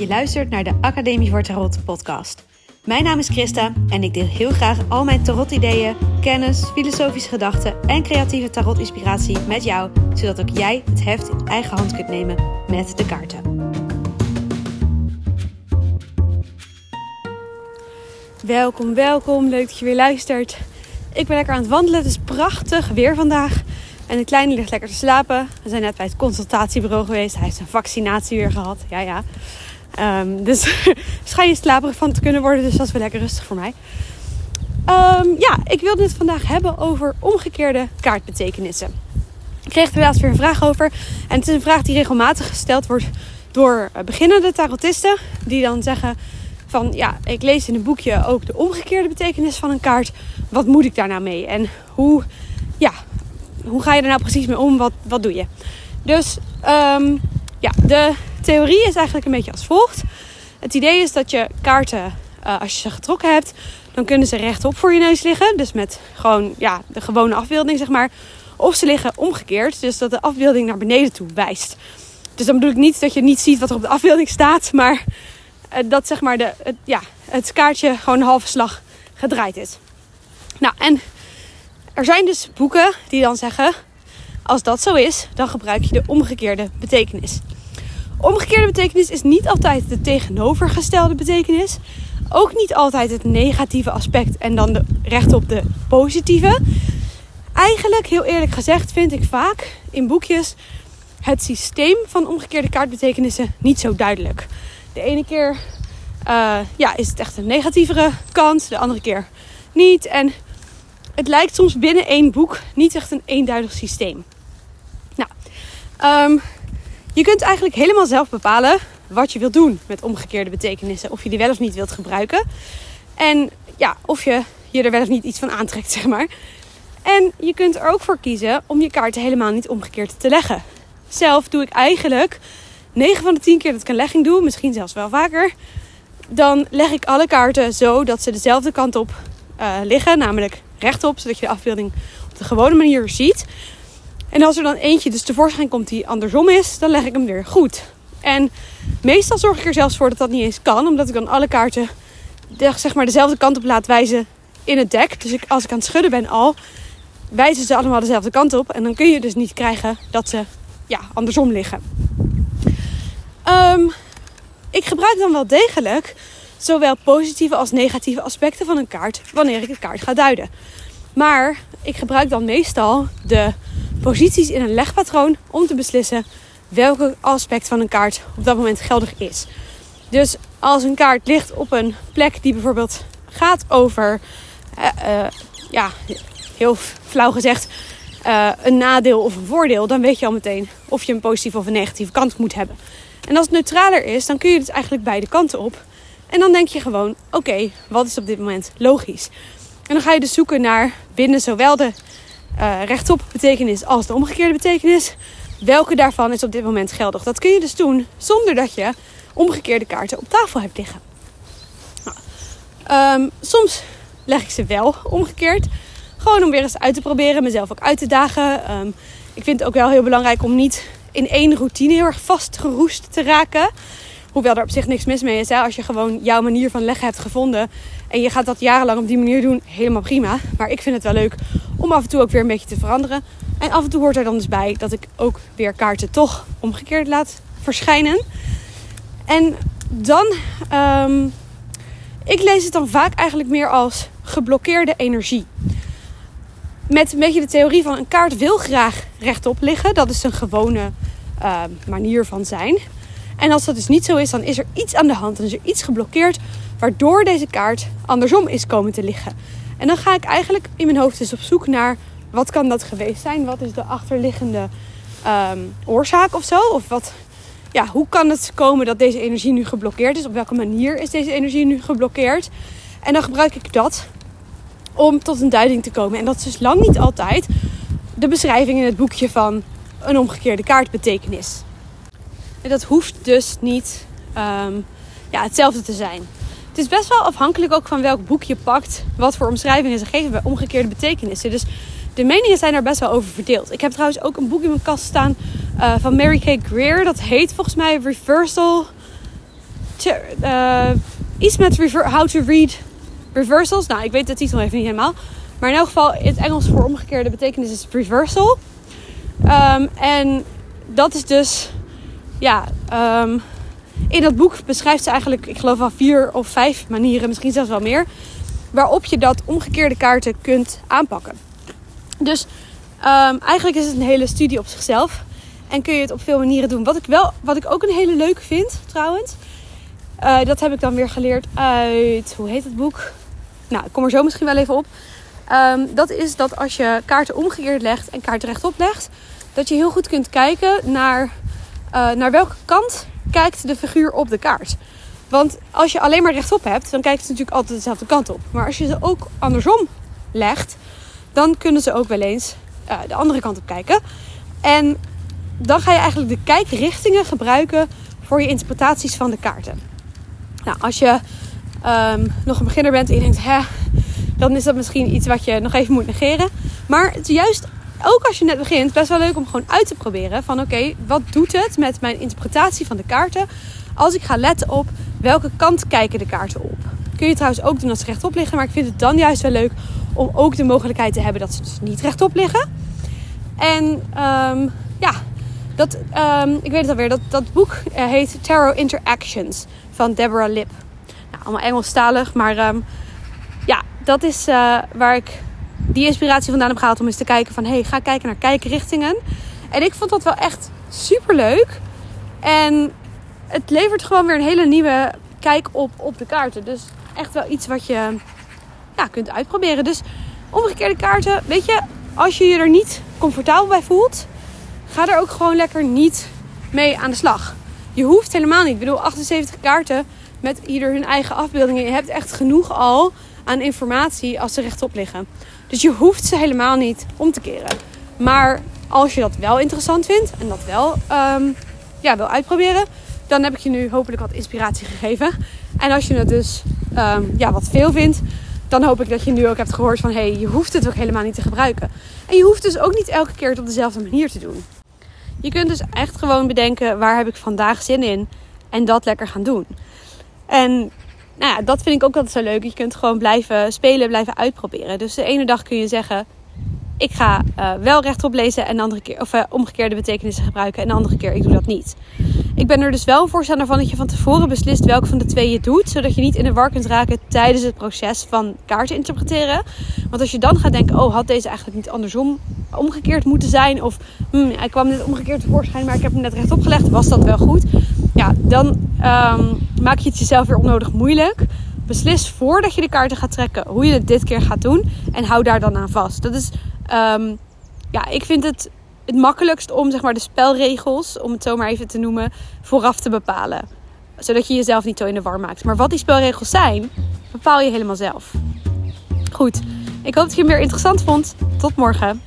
Je luistert naar de Academie voor Tarot podcast. Mijn naam is Christa en ik deel heel graag al mijn tarot-ideeën, kennis, filosofische gedachten en creatieve tarot-inspiratie met jou, zodat ook jij het heft in eigen hand kunt nemen met de kaarten. Welkom, welkom. Leuk dat je weer luistert. Ik ben lekker aan het wandelen. Het is prachtig weer vandaag. En de kleine ligt lekker te slapen. We zijn net bij het consultatiebureau geweest. Hij heeft zijn vaccinatie weer gehad. Ja, ja. Um, dus schijn je slaperig van te kunnen worden. Dus dat is wel lekker rustig voor mij. Um, ja, ik wilde het vandaag hebben over omgekeerde kaartbetekenissen. Ik kreeg er laatst weer een vraag over. En het is een vraag die regelmatig gesteld wordt door beginnende tarotisten. Die dan zeggen van ja, ik lees in een boekje ook de omgekeerde betekenis van een kaart. Wat moet ik daar nou mee? En hoe, ja, hoe ga je er nou precies mee om? Wat, wat doe je? Dus um, ja, de theorie is eigenlijk een beetje als volgt. Het idee is dat je kaarten, uh, als je ze getrokken hebt, dan kunnen ze rechtop voor je neus liggen. Dus met gewoon ja, de gewone afbeelding, zeg maar. Of ze liggen omgekeerd, dus dat de afbeelding naar beneden toe wijst. Dus dan bedoel ik niet dat je niet ziet wat er op de afbeelding staat, maar uh, dat zeg maar de, het, ja, het kaartje gewoon een halve slag gedraaid is. Nou, en er zijn dus boeken die dan zeggen: als dat zo is, dan gebruik je de omgekeerde betekenis. Omgekeerde betekenis is niet altijd de tegenovergestelde betekenis. Ook niet altijd het negatieve aspect en dan de recht op de positieve. Eigenlijk, heel eerlijk gezegd, vind ik vaak in boekjes het systeem van omgekeerde kaartbetekenissen niet zo duidelijk. De ene keer uh, ja, is het echt een negatievere kant, de andere keer niet. En het lijkt soms binnen één boek niet echt een eenduidig systeem. Nou, um, je kunt eigenlijk helemaal zelf bepalen wat je wilt doen met omgekeerde betekenissen. Of je die wel of niet wilt gebruiken. En ja, of je je er wel of niet iets van aantrekt, zeg maar. En je kunt er ook voor kiezen om je kaarten helemaal niet omgekeerd te leggen. Zelf doe ik eigenlijk 9 van de 10 keer dat ik een legging doe, misschien zelfs wel vaker. Dan leg ik alle kaarten zo dat ze dezelfde kant op uh, liggen, namelijk rechtop, zodat je de afbeelding op de gewone manier ziet. En als er dan eentje dus tevoorschijn komt die andersom is, dan leg ik hem weer goed. En meestal zorg ik er zelfs voor dat dat niet eens kan, omdat ik dan alle kaarten zeg maar dezelfde kant op laat wijzen in het dek. Dus ik, als ik aan het schudden ben al, wijzen ze allemaal dezelfde kant op. En dan kun je dus niet krijgen dat ze ja, andersom liggen. Um, ik gebruik dan wel degelijk zowel positieve als negatieve aspecten van een kaart wanneer ik een kaart ga duiden. Maar ik gebruik dan meestal de posities in een legpatroon om te beslissen welke aspect van een kaart op dat moment geldig is. Dus als een kaart ligt op een plek die bijvoorbeeld gaat over, uh, uh, ja, heel flauw gezegd, uh, een nadeel of een voordeel, dan weet je al meteen of je een positieve of een negatieve kant moet hebben. En als het neutraler is, dan kun je dus eigenlijk beide kanten op. En dan denk je gewoon: oké, wat is op dit moment logisch? En dan ga je dus zoeken naar binnen zowel de uh, rechtop betekenis als de omgekeerde betekenis. Welke daarvan is op dit moment geldig? Dat kun je dus doen zonder dat je omgekeerde kaarten op tafel hebt liggen. Nou, um, soms leg ik ze wel omgekeerd. Gewoon om weer eens uit te proberen, mezelf ook uit te dagen. Um, ik vind het ook wel heel belangrijk om niet in één routine heel erg vastgeroest te raken. Hoewel er op zich niks mis mee is. Hè? Als je gewoon jouw manier van leggen hebt gevonden. En je gaat dat jarenlang op die manier doen. Helemaal prima. Maar ik vind het wel leuk om af en toe ook weer een beetje te veranderen. En af en toe hoort er dan dus bij dat ik ook weer kaarten toch omgekeerd laat verschijnen. En dan, um, ik lees het dan vaak eigenlijk meer als geblokkeerde energie. Met een beetje de theorie van een kaart wil graag rechtop liggen. Dat is een gewone uh, manier van zijn. En als dat dus niet zo is, dan is er iets aan de hand. Dan is er iets geblokkeerd waardoor deze kaart andersom is komen te liggen. En dan ga ik eigenlijk in mijn hoofd dus op zoek naar wat kan dat geweest zijn? Wat is de achterliggende um, oorzaak of zo? Of wat, ja, hoe kan het komen dat deze energie nu geblokkeerd is? Op welke manier is deze energie nu geblokkeerd? En dan gebruik ik dat om tot een duiding te komen. En dat is dus lang niet altijd de beschrijving in het boekje van een omgekeerde kaartbetekenis. En dat hoeft dus niet um, ja, hetzelfde te zijn. Het is best wel afhankelijk ook van welk boek je pakt, wat voor omschrijvingen ze geven bij omgekeerde betekenissen. Dus de meningen zijn daar best wel over verdeeld. Ik heb trouwens ook een boek in mijn kast staan uh, van Mary Kay Greer. Dat heet volgens mij Reversal uh, iets met how to read reversals. Nou, ik weet de titel even niet helemaal. Maar in elk geval, in het Engels voor omgekeerde betekenis is reversal. Um, en dat is dus, ja, um, in dat boek beschrijft ze eigenlijk, ik geloof wel vier of vijf manieren, misschien zelfs wel meer, waarop je dat omgekeerde kaarten kunt aanpakken. Dus um, eigenlijk is het een hele studie op zichzelf. En kun je het op veel manieren doen. Wat ik, wel, wat ik ook een hele leuke vind, trouwens. Uh, dat heb ik dan weer geleerd uit, hoe heet het boek? Nou, ik kom er zo misschien wel even op. Um, dat is dat als je kaarten omgekeerd legt en kaarten rechtop legt, dat je heel goed kunt kijken naar, uh, naar welke kant kijkt de figuur op de kaart. Want als je alleen maar rechtop hebt, dan kijkt ze natuurlijk altijd dezelfde kant op. Maar als je ze ook andersom legt, dan kunnen ze ook wel eens uh, de andere kant op kijken. En dan ga je eigenlijk de kijkrichtingen gebruiken voor je interpretaties van de kaarten. Nou, als je um, nog een beginner bent en je denkt, hè, dan is dat misschien iets wat je nog even moet negeren. Maar het is juist ook als je net begint, best wel leuk om gewoon uit te proberen. Van oké, wat doet het met mijn interpretatie van de kaarten als ik ga letten op welke kant kijken de kaarten op. Kun je trouwens ook doen als ze rechtop liggen, maar ik vind het dan juist wel leuk om ook de mogelijkheid te hebben dat ze dus niet rechtop liggen. En um, ja, dat, um, ik weet het alweer, dat, dat boek uh, heet Tarot Interactions van Deborah Lip. Nou, allemaal Engelstalig, maar um, ja, dat is uh, waar ik die inspiratie vandaan heb gehaald om eens te kijken van... hey, ga kijken naar kijkrichtingen. En ik vond dat wel echt super leuk. En het levert gewoon weer een hele nieuwe kijk op, op de kaarten. Dus echt wel iets wat je ja, kunt uitproberen. Dus omgekeerde kaarten, weet je, als je je er niet comfortabel bij voelt, ga er ook gewoon lekker niet mee aan de slag. Je hoeft helemaal niet. Ik bedoel, 78 kaarten met ieder hun eigen afbeeldingen. Je hebt echt genoeg al aan informatie als ze rechtop liggen. Dus je hoeft ze helemaal niet om te keren. Maar als je dat wel interessant vindt en dat wel um, ja, wil uitproberen, dan heb ik je nu hopelijk wat inspiratie gegeven. En als je het dus um, ja, wat veel vindt, dan hoop ik dat je nu ook hebt gehoord van hé, hey, je hoeft het ook helemaal niet te gebruiken. En je hoeft dus ook niet elke keer het op dezelfde manier te doen. Je kunt dus echt gewoon bedenken waar heb ik vandaag zin in en dat lekker gaan doen. En nou ja, dat vind ik ook altijd zo leuk. Je kunt gewoon blijven spelen, blijven uitproberen. Dus de ene dag kun je zeggen: ik ga uh, wel rechtop lezen en de andere keer, of uh, omgekeerde betekenissen gebruiken. En de andere keer, ik doe dat niet. Ik ben er dus wel een voorstander van dat je van tevoren beslist welke van de twee je doet. Zodat je niet in de war kunt raken tijdens het proces van kaarten interpreteren. Want als je dan gaat denken, oh, had deze eigenlijk niet andersom omgekeerd moeten zijn? Of hmm, hij kwam net omgekeerd tevoorschijn, maar ik heb hem net rechtop gelegd. Was dat wel goed? Ja, dan um, maak je het jezelf weer onnodig moeilijk. Beslis voordat je de kaarten gaat trekken hoe je het dit keer gaat doen. En hou daar dan aan vast. Dat is, um, ja, ik vind het het makkelijkst om zeg maar, de spelregels, om het zo maar even te noemen, vooraf te bepalen. Zodat je jezelf niet zo in de war maakt. Maar wat die spelregels zijn, bepaal je helemaal zelf. Goed, ik hoop dat je hem weer interessant vond. Tot morgen.